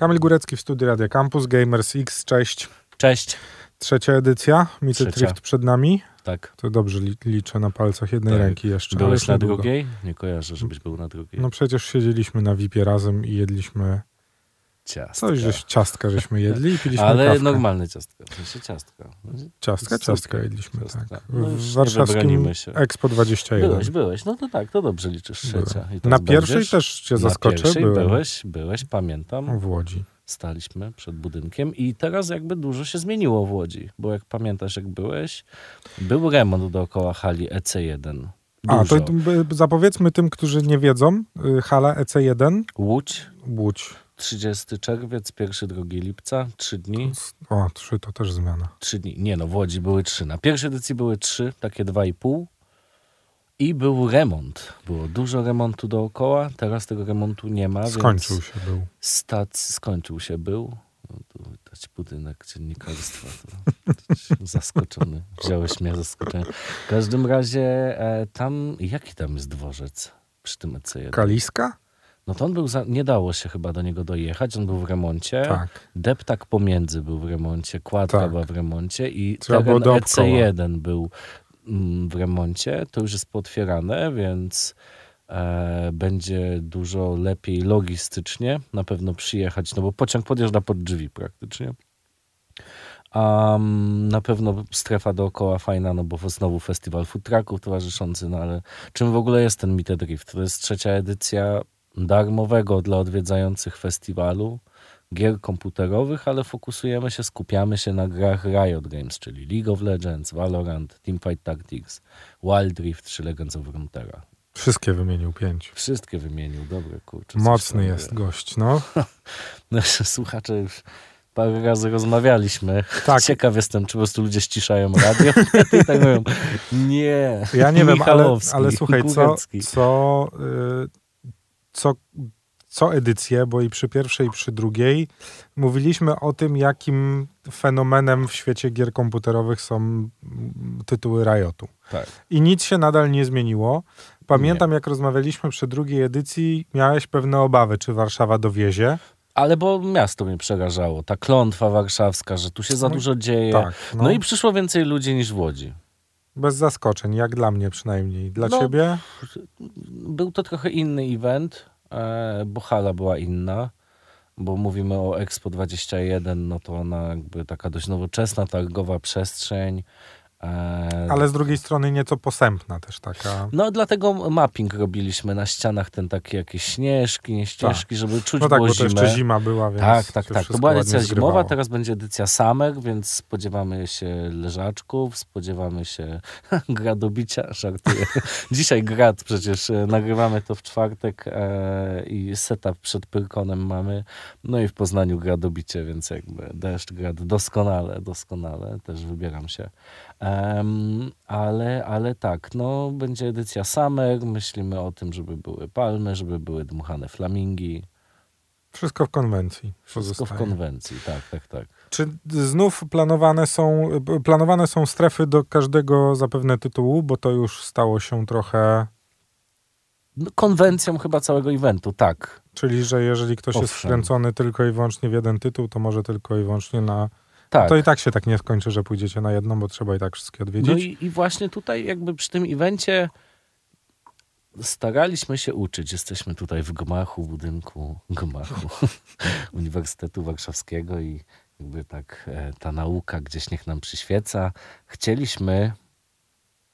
Kamil Górecki w studiu Radia Campus, Gamers X, cześć. Cześć. Trzecia edycja, Mity. Drift przed nami. Tak. To dobrze li- liczę na palcach jednej Tak. ręki jeszcze. Byłeś na drugiej? Nie kojarzę, żebyś był na drugiej. No przecież siedzieliśmy na VIP-ie razem i jedliśmy ciastka. coś, żeś, ciastka żeśmy jedli i piliśmy Ale kawkę. normalne ciastka. W sensie ciastka. Ciastka, ciastka jedliśmy, Ciastka. tak. No w warszawskim się. Expo 21. Byłeś, byłeś. No to tak, to dobrze liczysz trzecia. Na pierwszej będziesz? też cię Na zaskoczę, pierwszej byłem byłeś, byłeś, pamiętam. w Łodzi. Staliśmy przed budynkiem i teraz jakby dużo się zmieniło w Łodzi. Bo jak pamiętasz, jak byłeś, był remont dookoła hali EC1. A, Dużo. to by- zapowiedzmy tym, którzy nie wiedzą, y, hala EC1, Łódź, Łódź. 30 czerwiec, 1 2 lipca, 3 dni. O, trzy to też zmiana. Trzy dni. Nie no, w Łodzi były trzy. Na pierwszej edycji były trzy, takie dwa i pół. I był remont. Było dużo remontu dookoła. Teraz tego remontu nie ma. Skończył się był. Stac skończył się był. No, tu widać budynek dziennikarstwa. Zaskoczony. Wziąłeś mnie zaskoczenie. W każdym razie e, tam, jaki tam jest dworzec przy tym EC1? Kaliska? No to on był, za, nie dało się chyba do niego dojechać. On był w remoncie. Tak. Deptak pomiędzy był w remoncie, kładka Tak. była w remoncie i Trzeba teren dookoła. EC1 był mm, w remoncie. To już jest potwierane, więc e, będzie dużo lepiej logistycznie na pewno przyjechać, no bo pociąg podjeżdża pod drzwi praktycznie. A mm, na pewno strefa dookoła fajna, no bo znowu festiwal food trucków towarzyszący, no ale czym w ogóle jest ten Meet Drift? To jest trzecia edycja darmowego dla odwiedzających festiwalu gier komputerowych, ale fokusujemy się, skupiamy się na grach Riot Games, czyli League of Legends, Valorant, Teamfight Tactics, Wild Rift czy Legends of Runeterra. Wszystkie wymienił pięć. Wszystkie wymienił, dobre kurczę. Mocny jest wie. gość, no. Nasze słuchacze już parę razy rozmawialiśmy. Tak. Ciekaw jestem, czy po prostu ludzie ściszają radio i tak mówią, nie. Ja nie wiem, ale, ale słuchaj, co, co, y, co, co edycję, bo i przy pierwszej, i przy drugiej mówiliśmy o tym, jakim fenomenem w świecie gier komputerowych są mm, tytuły Riotu. Tak. I nic się nadal nie zmieniło. Pamiętam, jak rozmawialiśmy przy drugiej edycji, miałeś pewne obawy, czy Warszawa dowiezie. Ale bo miasto mnie przerażało. Ta klątwa warszawska, że tu się za No, dużo dzieje. Tak. No. i przyszło więcej ludzi niż w Łodzi. Bez zaskoczeń, jak dla mnie przynajmniej. Dla No, ciebie? Był to trochę inny event, e, bo hala była inna, bo mówimy o Expo 21, no to ona jakby taka dość nowoczesna, targowa przestrzeń. E, Ale z drugiej strony nieco posępna też taka. No dlatego mapping robiliśmy na ścianach, ten takie jakieś śnieżki, nie ścieżki, żeby czuć No tak, było bo to zimę. jeszcze zima była, więc Tak, tak, tak. To była edycja zimowa, teraz będzie edycja summer, więc spodziewamy się leżaczków, spodziewamy się gra do bicia, żartuję. Dzisiaj grad przecież, e, nagrywamy to w czwartek e, i setup przed Pyrkonem mamy, no i w Poznaniu gra do bicie, więc jakby deszcz, grad doskonale, doskonale, też wybieram się. Em, ale, ale tak, no będzie edycja summer, myślimy o tym, żeby były palmy, żeby były dmuchane flamingi, Wszystko w konwencji. wszystko w pozostaje. konwencji, tak, tak, tak. Czy znów planowane są, planowane są strefy do każdego zapewne tytułu, bo to już stało się trochę. No, konwencją chyba całego eventu, tak. Czyli, że jeżeli ktoś jest Owszem. wkręcony tylko i wyłącznie w jeden tytuł, to może tylko i wyłącznie na. Tak. To i tak się tak nie skończy, że pójdziecie na jedną, bo trzeba i tak wszystkie odwiedzić. No i, i właśnie tutaj jakby przy tym evencie staraliśmy się uczyć. Jesteśmy tutaj w gmachu, budynku gmachu Uniwersytetu Warszawskiego i jakby tak e, ta nauka gdzieś niech nam przyświeca. Chcieliśmy,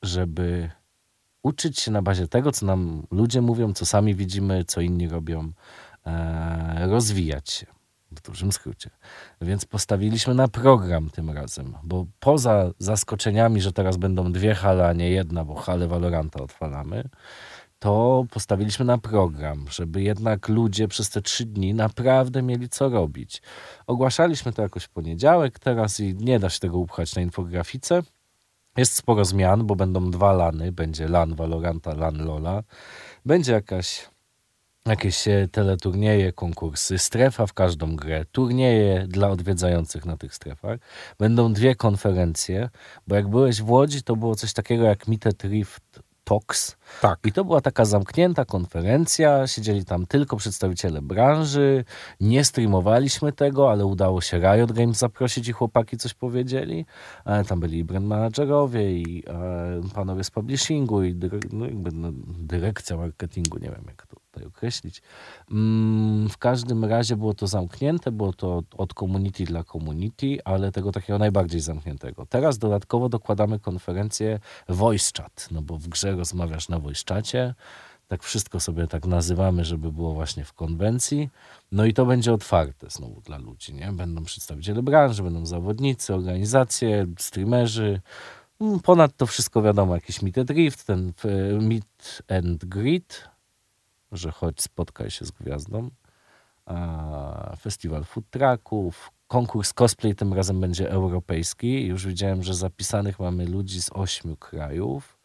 żeby uczyć się na bazie tego, co nam ludzie mówią, co sami widzimy, co inni robią, e, rozwijać się. W dużym skrócie. Więc postawiliśmy na program tym razem, bo poza zaskoczeniami, że teraz będą dwie hale, a nie jedna, bo halę Valoranta odpalamy, to postawiliśmy na program, żeby jednak ludzie przez te trzy dni naprawdę mieli co robić. Ogłaszaliśmy to jakoś w poniedziałek teraz i nie da się tego upchać na infografice. Jest sporo zmian, bo będą dwa lany. Będzie LAN Valoranta, LAN Lola. Będzie jakaś, jakieś e, teleturnieje, konkursy, strefa w każdą grę, turnieje dla odwiedzających na tych strefach. Będą dwie konferencje, bo jak byłeś w Łodzi, to było coś takiego jak Meet Drift Talks. Tak. I to była taka zamknięta konferencja, siedzieli tam tylko przedstawiciele branży, nie streamowaliśmy tego, ale udało się Riot Games zaprosić i chłopaki coś powiedzieli. E, Tam byli i brand managerowie, i e, panowie z publishingu, i dyre, no jakby, no, dyrekcja marketingu, nie wiem jak to tutaj określić. Mm, w każdym razie było to zamknięte, było to od community dla community, ale tego takiego najbardziej zamkniętego. Teraz dodatkowo dokładamy konferencję voice chat, no bo w grze rozmawiasz na voice chacie, tak wszystko sobie tak nazywamy, żeby było właśnie w konwencji. No i to będzie otwarte znowu dla ludzi, nie? Będą przedstawiciele branży, będą zawodnicy, organizacje, streamerzy. Mm, Ponad to wszystko wiadomo, jakiś meet and drift, ten e, meet and greet, że chodź spotkaj się z gwiazdą. Festiwal food trucków, konkurs cosplay tym razem będzie europejski. Już widziałem, że zapisanych mamy ludzi z ośmiu krajów.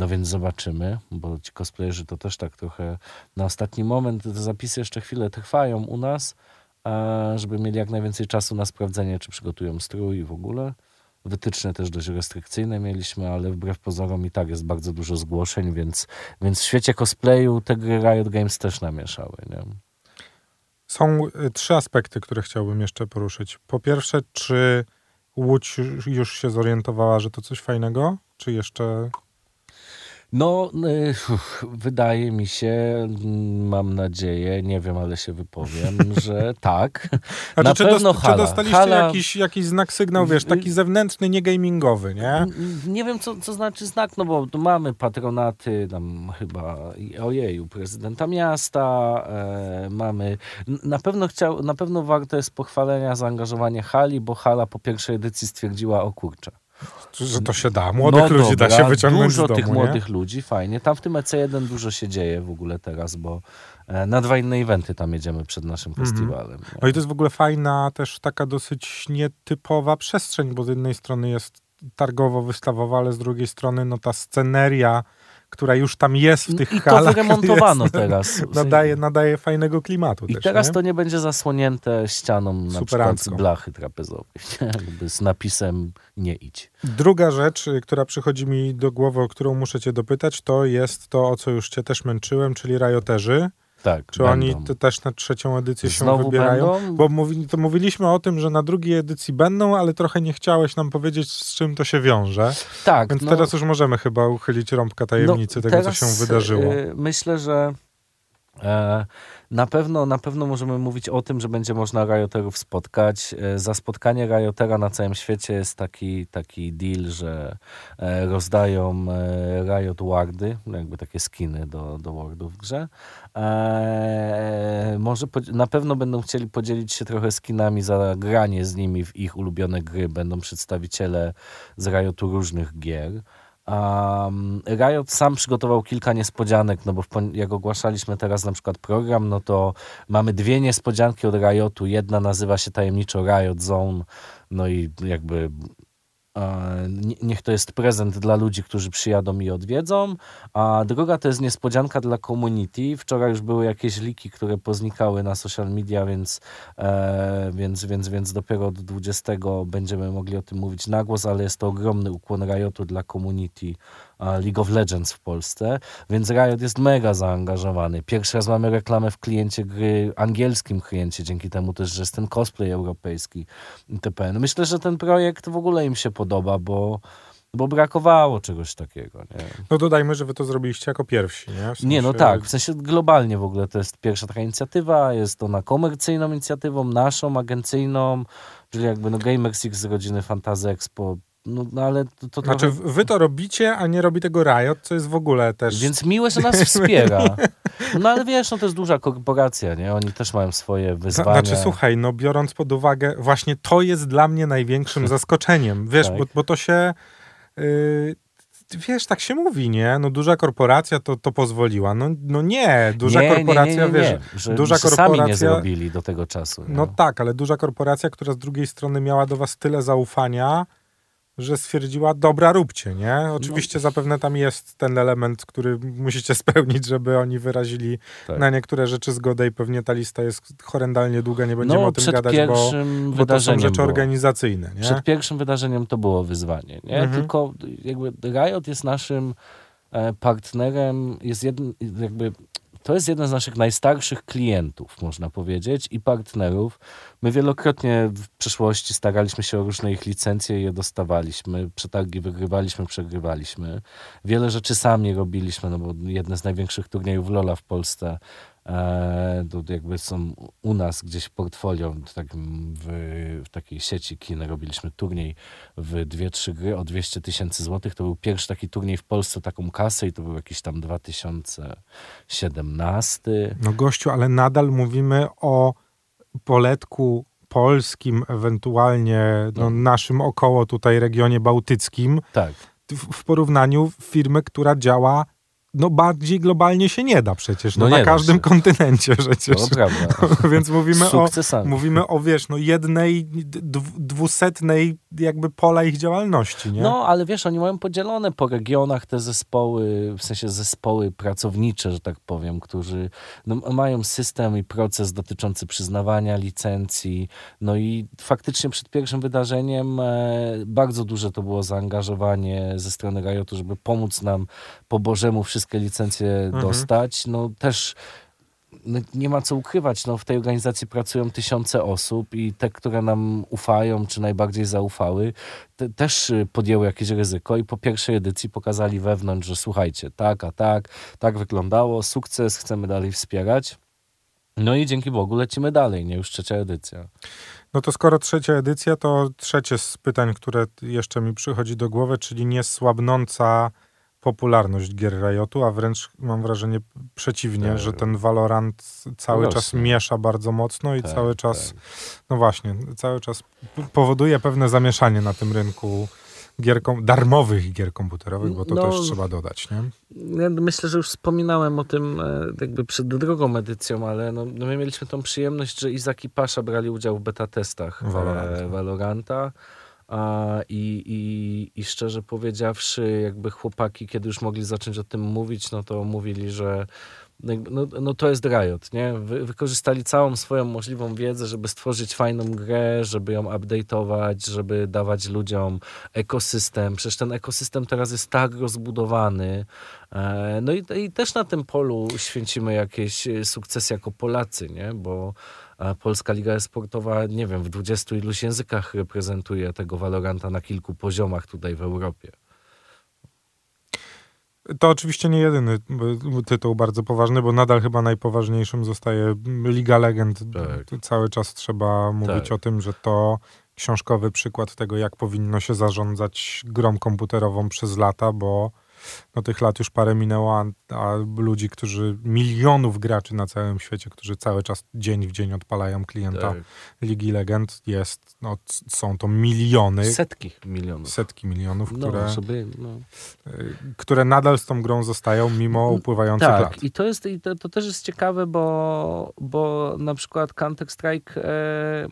No więc zobaczymy, bo ci cosplayerzy to też tak trochę na ostatni moment, te zapisy jeszcze chwilę trwają u nas, żeby mieli jak najwięcej czasu na sprawdzenie, czy przygotują strój i w ogóle. Wytyczne też dość restrykcyjne mieliśmy, ale wbrew pozorom i tak jest bardzo dużo zgłoszeń, więc, więc w świecie cosplayu te gry Riot Games też namieszały. Nie? Są y, trzy aspekty, które chciałbym jeszcze poruszyć. Po pierwsze, czy Łódź już się zorientowała, że to coś fajnego? Czy jeszcze No, y, wydaje mi się, mm, mam nadzieję, nie wiem, ale się wypowiem, że tak. Znaczy, Na czy, pewno dost- hala. czy dostaliście Hala- jakiś, jakiś znak, sygnał, wiesz, taki zewnętrzny, nie gamingowy, nie? Nie wiem, co, co znaczy znak, no bo mamy patronaty, tam chyba, i- ojeju, prezydenta miasta, e, mamy, na pewno chciał, na pewno warte jest pochwalenia zaangażowanie hali, bo hala po pierwszej edycji stwierdziła, o kurczę. Że to się da. Młodych no ludzi dobra, da się wyciągnąć Dużo z domu, tych nie? młodych ludzi, fajnie. Tam w tym EC1 dużo się dzieje w ogóle teraz, bo e, na dwa inne eventy tam jedziemy przed naszym Mhm. festiwalem. nie? No i to jest w ogóle fajna, też taka dosyć nietypowa przestrzeń, bo z jednej strony jest targowo-wystawowa, ale z drugiej strony no ta sceneria, która już tam jest w tych I to halach, wyremontowano jest, teraz. Nadaje, nadaje fajnego klimatu I też, teraz nie? to nie będzie zasłonięte ścianą na przykład Superancko. blachy trapezowej? Jakby z napisem nie idź. Druga rzecz, y, która przychodzi mi do głowy, o którą muszę cię dopytać, to jest to, o co już cię też męczyłem, czyli rajoterzy. Tak, Czy będą. oni te, też na trzecią edycję się Znowu wybierają? będą? Bo mówi, to mówiliśmy o tym, że na drugiej edycji będą, ale trochę nie chciałeś nam powiedzieć, z czym to się wiąże. Tak, Więc no, teraz już możemy chyba uchylić rąbka tajemnicy no, tego, co się wydarzyło. y, myślę, że e, na pewno, na pewno możemy mówić o tym, że będzie można rioterów spotkać. E, za spotkanie riotera na całym świecie jest taki, taki deal, że e, rozdają e, Riot Wardy, jakby takie skiny do, do Wardów w grze. E, może na pewno będą chcieli podzielić się trochę skinami za granie z nimi w ich ulubione gry. Będą przedstawiciele z Riotu różnych gier. Um, Riot sam przygotował kilka niespodzianek, no bo jak ogłaszaliśmy teraz na przykład program, no to mamy dwie niespodzianki od Riotu. Jedna nazywa się tajemniczo Riot Zone, no i jakby niech to jest prezent dla ludzi, którzy przyjadą i odwiedzą, a druga to jest niespodzianka dla community. Wczoraj już były jakieś liki, które poznikały na social media, więc, e, więc, więc, więc dopiero od 20 będziemy mogli o tym mówić na głos, ale jest to ogromny ukłon Riotu dla community e, League of Legends w Polsce, więc Riot jest mega zaangażowany. Pierwszy raz mamy reklamę w kliencie gry, angielskim kliencie, dzięki temu też, że jest ten cosplay europejski itp. No myślę, że ten projekt w ogóle im się podoba, bo, bo brakowało czegoś takiego. Nie? No dodajmy, że wy to zrobiliście jako pierwsi, nie? W Nie, no sensie- tak, w sensie globalnie w ogóle to jest pierwsza taka inicjatywa, jest ona komercyjną inicjatywą, naszą, agencyjną, czyli jakby no Gamers X z rodziny Fantasy Expo, no, no ale to, to Znaczy, trochę... wy to robicie, a nie robi tego Riot, co jest w ogóle też... Więc miłe, że nas wspiera. No ale wiesz, no to jest duża korporacja, nie? Oni też mają swoje wyzwania. Znaczy, słuchaj, no biorąc pod uwagę, właśnie to jest dla mnie największym zaskoczeniem. Wiesz, Tak. bo, bo to się. Yy, wiesz, tak się mówi, nie? No duża korporacja to, to pozwoliła. No, no nie, duża nie, korporacja, nie, nie, wiesz. Że, duża że sami nie korporacja- zrobili do tego czasu. No tak, ale duża korporacja, która z drugiej strony miała do was tyle zaufania, że stwierdziła, dobra, róbcie, nie? Oczywiście No. zapewne tam jest ten element, który musicie spełnić, żeby oni wyrazili Tak. na niektóre rzeczy zgodę i pewnie ta lista jest horrendalnie długa, nie będziemy no, o tym przed gadać, bo, pierwszym bo to są wydarzeniem rzeczy było. organizacyjne, nie? Przed pierwszym wydarzeniem to było wyzwanie, nie? Mhm. Tylko jakby Riot jest naszym e, partnerem, jest jeden, jakby to jest jeden z naszych najstarszych klientów, można powiedzieć, i partnerów. My wielokrotnie w przeszłości staraliśmy się o różne ich licencje i je dostawaliśmy. Przetargi wygrywaliśmy, przegrywaliśmy. Wiele rzeczy sami robiliśmy, no bo jedne z największych turniejów Lola w Polsce to jakby są u nas gdzieś w portfolio, w, takiej sieci kin robiliśmy turniej w dwie, trzy gry o 200 tysięcy złotych. To był pierwszy taki turniej w Polsce, taką kasę i to był jakiś tam 2017. No gościu, ale nadal mówimy o poletku polskim, ewentualnie no, no. naszym około tutaj regionie bałtyckim. Tak. W, w porównaniu firmy, która działa no bardziej globalnie się nie da przecież, no, no na każdym się. kontynencie przecież. No prawda. Więc mówimy o, mówimy o, wiesz, no jednej, dwusetnej jakby pola ich działalności, nie? No, ale wiesz, oni mają podzielone po regionach te zespoły, w sensie zespoły pracownicze, że tak powiem, którzy no, mają system i proces dotyczący przyznawania licencji, no i faktycznie przed pierwszym wydarzeniem e, bardzo duże to było zaangażowanie ze strony Riotu, żeby pomóc nam po Bożemu wszystkim wszystkie licencje mhm. dostać. No też no, nie ma co ukrywać, no, w tej organizacji pracują tysiące osób i te, które nam ufają, czy najbardziej zaufały, te, też podjęły jakieś ryzyko i po pierwszej edycji pokazali wewnątrz, że słuchajcie, tak, a tak, tak wyglądało, sukces, chcemy dalej wspierać. No i dzięki Bogu lecimy dalej, nie już trzecia edycja. No to skoro trzecia edycja, to trzecie z pytań, które jeszcze mi przychodzi do głowy, czyli niesłabnąca popularność gier Riotu, a wręcz mam wrażenie przeciwnie, tak. że ten Valorant cały czas miesza bardzo mocno i tak, cały czas, tak. no właśnie, cały czas powoduje pewne zamieszanie na tym rynku gier, darmowych gier komputerowych, bo to no, też trzeba dodać, nie? Ja myślę, że już wspominałem o tym e, jakby przed drugą edycją, ale no, no my mieliśmy tą przyjemność, że Izak i Pasza brali udział w beta testach Valoranta. Valoranta i, i, I szczerze powiedziawszy, jakby chłopaki, kiedy już mogli zacząć o tym mówić, no to mówili, że no, no to jest Riot, nie? Wy, wykorzystali całą swoją możliwą wiedzę, żeby stworzyć fajną grę, żeby ją update'ować, żeby dawać ludziom ekosystem. Przecież ten ekosystem teraz jest tak rozbudowany. E, no i, i też na tym polu święcimy jakieś sukcesy jako Polacy, nie? Bo a Polska Liga Sportowa, nie wiem, w dwudziestu iluś językach reprezentuje tego Valoranta na kilku poziomach tutaj w Europie. To oczywiście nie jedyny tytuł bardzo poważny, bo nadal chyba najpoważniejszym zostaje Liga Legend. Tak. Cały czas trzeba mówić tak. o tym, że to książkowy przykład tego, jak powinno się zarządzać grą komputerową przez lata, bo no tych lat już parę minęło, a, a, ludzi, którzy, milionów graczy na całym świecie, którzy cały czas dzień w dzień odpalają klienta tak. Ligi Legend jest, no, są to miliony. Setki milionów. Setki milionów, no, które, sobie, no. Y, które nadal z tą grą zostają mimo upływających tak, lat. i to jest, i to, to też jest ciekawe, bo, bo na przykład Counter Strike e,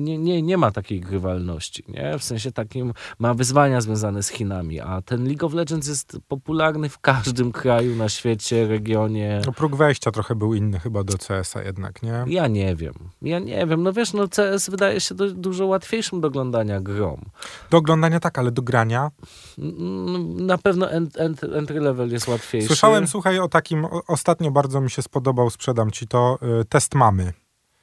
nie, nie, nie ma takiej grywalności, nie? W sensie takim ma wyzwania związane z Chinami, a ten League of Legends jest popularny w każdym kraju na świecie, regionie. No próg wejścia trochę był inny chyba do CS-a jednak, nie? Ja nie wiem. Ja nie wiem. No wiesz, no CS wydaje się do, dużo łatwiejszym do oglądania grom. Do oglądania tak, ale do grania? Na pewno ent, ent, entry level jest łatwiejszy. Słyszałem, słuchaj, o takim, ostatnio bardzo mi się spodobał, sprzedam ci to, y, test mamy.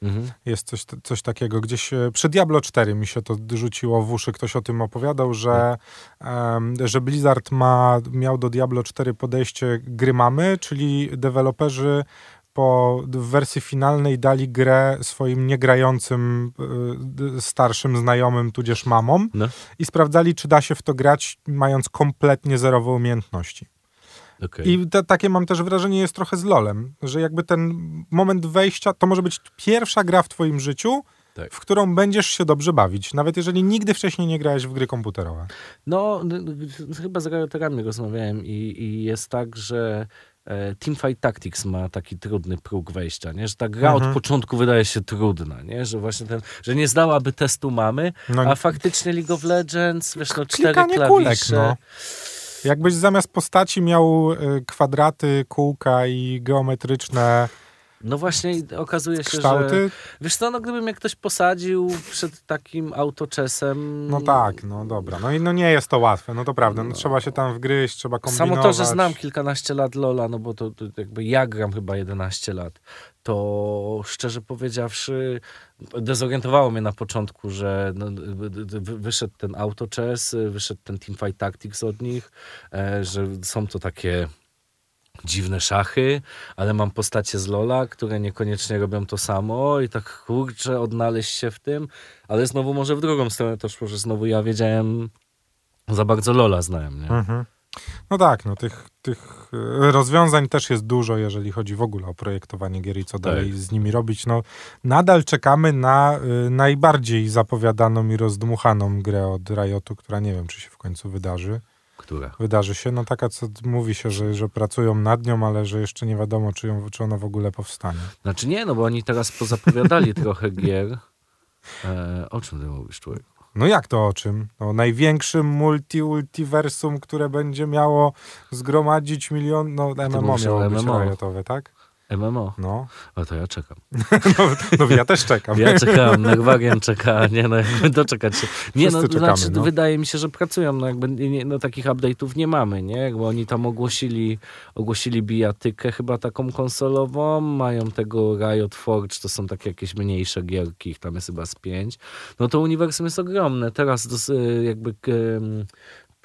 Mhm. Jest coś, coś takiego. Gdzieś e, przy Diablo 4 mi się to rzuciło w uszy. Ktoś o tym opowiadał, że, um, że Blizzard ma, miał do Diablo 4 podejście gry mamy, czyli deweloperzy po wersji finalnej dali grę swoim niegrającym y, starszym znajomym, tudzież mamom no. i sprawdzali, czy da się w to grać, mając kompletnie zerowe umiejętności. Okay. I te, takie mam też wrażenie jest trochę z LOLem, że jakby ten moment wejścia, to może być pierwsza gra w twoim życiu, tak. w którą będziesz się dobrze bawić, nawet jeżeli nigdy wcześniej nie grałeś w gry komputerowe. No, chyba z realizatorami rozmawiałem i, i jest tak, że e, Teamfight Tactics ma taki trudny próg wejścia, nie? że ta gra mhm. od początku wydaje się trudna, nie? że właśnie ten, że nie zdałaby testu mamy, no, a faktycznie League of Legends, wiesz, no cztery klawisze. Kulek, no. Jakbyś zamiast postaci miał y, kwadraty, kółka i geometryczne No właśnie okazuje się, że... Kształty? Wiesz co, no gdyby mnie ktoś posadził przed takim autoczesem... No tak, no dobra. No i no nie jest to łatwe, no to prawda. No, trzeba się tam wgryźć, trzeba kombinować. Samo to, że znam kilkanaście lat Lola, no bo to, to jakby ja gram chyba 11 lat, to szczerze powiedziawszy dezorientowało mnie na początku, że no, wy- wyszedł ten Auto Chess, wyszedł ten Teamfight Tactics od nich, e, że są to takie dziwne szachy, ale mam postacie z Lola, które niekoniecznie robią to samo i tak kurczę, odnaleźć się w tym, ale znowu może w drugą stronę też, że znowu ja wiedziałem, za bardzo Lola znałem, nie? Mhm. No tak, no tych, tych e, rozwiązań też jest dużo, jeżeli chodzi w ogóle o projektowanie gier i co dalej z nimi robić. No, nadal czekamy na y, najbardziej zapowiadaną i rozdmuchaną grę od Riotu, która nie wiem, czy się w końcu wydarzy. Która? Wydarzy się, no taka, co mówi się, że, że pracują nad nią, ale że jeszcze nie wiadomo, czy, ją, czy ona w ogóle powstanie. Znaczy nie, no bo oni teraz pozapowiadali trochę gier. E, o czym ty mówisz, człowiek? No jak to o czym? No, największym multi-ultiversum, które będzie miało zgromadzić milion, no MMO o miało być MMO. Riotowe, tak? MMO? No, O to ja czekam. no, no ja też czekam. Ja czekam, Nerwagen czeka, nie no, jakby doczekać się. Nie no, Wszyscy czekamy, znaczy no. wydaje mi się, że pracują, no jakby nie, no takich update'ów nie mamy, nie? Jakby oni tam ogłosili, ogłosili bijatykę chyba taką konsolową, mają tego Riot Forge, to są takie jakieś mniejsze gierki, ich tam jest chyba z pięć. No to uniwersum jest ogromne. Teraz dos, y, jakby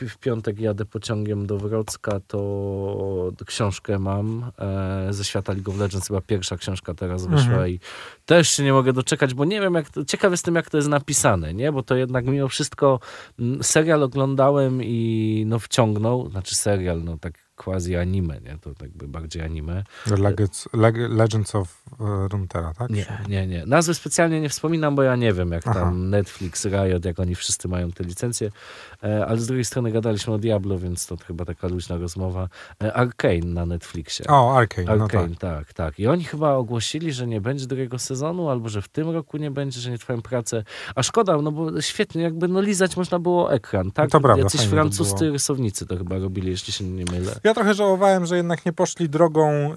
w piątek jadę pociągiem do Wrocka, to książkę mam e, ze świata League of Legends, chyba pierwsza książka teraz wyszła Mhm. i też się nie mogę doczekać, bo nie wiem, jak to, ciekaw jestem, jak to jest napisane, nie? Bo to jednak mimo wszystko mm, serial oglądałem i no wciągnął, znaczy serial, no tak quasi anime, nie? To tak by bardziej anime. Legends, Leg, Legends of e, Runeterra, tak? Nie, nie, nie. Nazwy specjalnie nie wspominam, bo ja nie wiem, jak Aha. tam Netflix, Riot, jak oni wszyscy mają te licencje. E, ale z drugiej strony gadaliśmy o Diablo, więc to chyba taka luźna rozmowa. E, Arcane na Netflixie. O, Arcane, no tak. Arcane, tak, tak. I oni chyba ogłosili, że nie będzie drugiego sezonu, albo że w tym roku nie będzie, że nie trwają pracę. A szkoda, no bo świetnie, jakby no lizać można było ekran, tak? No to prawda, Jacyś francuscy rysownicy to chyba robili, jeśli się nie mylę. Ja trochę żałowałem, że jednak nie poszli drogą y,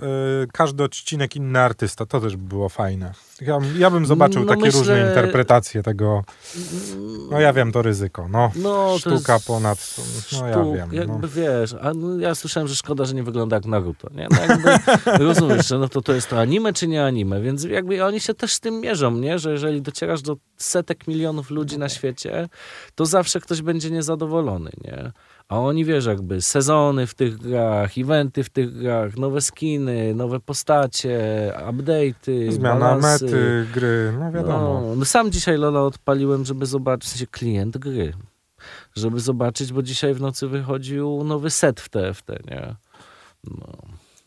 każdy odcinek inny artysta. To też by było fajne. Ja, ja bym zobaczył No takie myślę- różne interpretacje tego. No ja wiem, to ryzyko. No, No, to sztuka jest ponad. No ja sztuk, wiem. No. jakby wiesz, a no, ja słyszałem, że szkoda, że nie wygląda jak Naruto, nie? No jakby rozumiesz, że no to, to jest to anime czy nie anime, więc jakby oni się też z tym mierzą, nie? Że jeżeli docierasz do setek milionów ludzi na świecie, to zawsze ktoś będzie niezadowolony, nie? A oni, wiesz, jakby sezony w tych grach, eventy w tych grach, nowe skiny, nowe postacie, update'y, Zmiana balansy. Mety, gry, no wiadomo. No, no sam dzisiaj Lola odpaliłem, żeby zobaczyć, w sensie klient gry, żeby zobaczyć, bo dzisiaj w nocy wychodził nowy set w TFT, nie? No.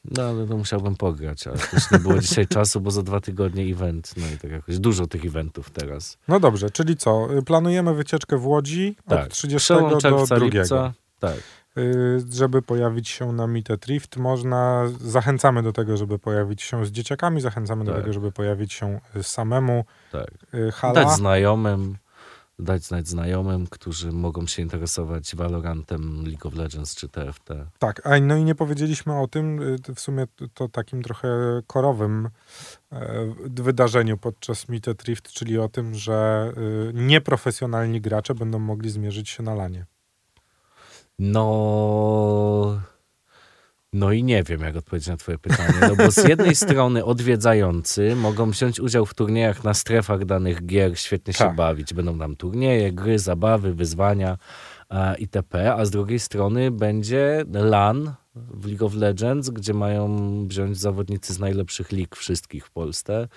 No, ale to musiałbym pograć, ale też nie było dzisiaj czasu, bo za dwa tygodnie event, no i tak jakoś dużo tych eventów teraz. No dobrze, czyli co? y, Planujemy wycieczkę w Łodzi Tak, od 30 przełom do czerwca, 2. lipca, tak. Y, żeby pojawić się na Meet a Thrift, można, zachęcamy do tego, żeby pojawić się z dzieciakami, zachęcamy do Tak. tego, żeby pojawić się y, samemu. tak. Y, Hala. Dać znajomym, dać znać znajomym, którzy mogą się interesować Valorantem, League of Legends czy TFT. Tak, a no i nie powiedzieliśmy o tym, w sumie to- takim trochę korowym wydarzeniu podczas Meet a Thrift, czyli o tym, że nieprofesjonalni gracze będą mogli zmierzyć się na lanie. No. No i nie wiem, jak odpowiedzieć na Twoje pytanie. No bo z jednej strony odwiedzający mogą wziąć udział w turniejach na strefach danych gier, świetnie się Tak. bawić. Będą tam turnieje, gry, zabawy, wyzwania e, itp. A z drugiej strony będzie LAN w League of Legends, gdzie mają wziąć zawodnicy z najlepszych lig wszystkich w Polsce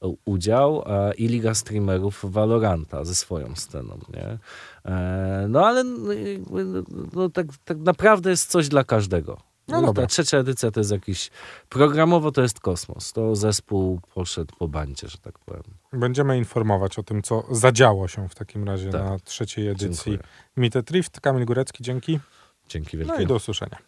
u- udział e, i Liga Streamerów Valoranta ze swoją sceną, nie? E, No ale no, no, no, tak, tak naprawdę jest coś dla każdego. No dobra. Ta trzecia edycja to jest jakiś, programowo to jest kosmos. To zespół poszedł po bandzie, że tak powiem. Będziemy informować o tym, co zadziało się w takim razie Tak. na trzeciej edycji a Thrift. Kamil Górecki, dzięki. Dzięki No wielkie. i do usłyszenia.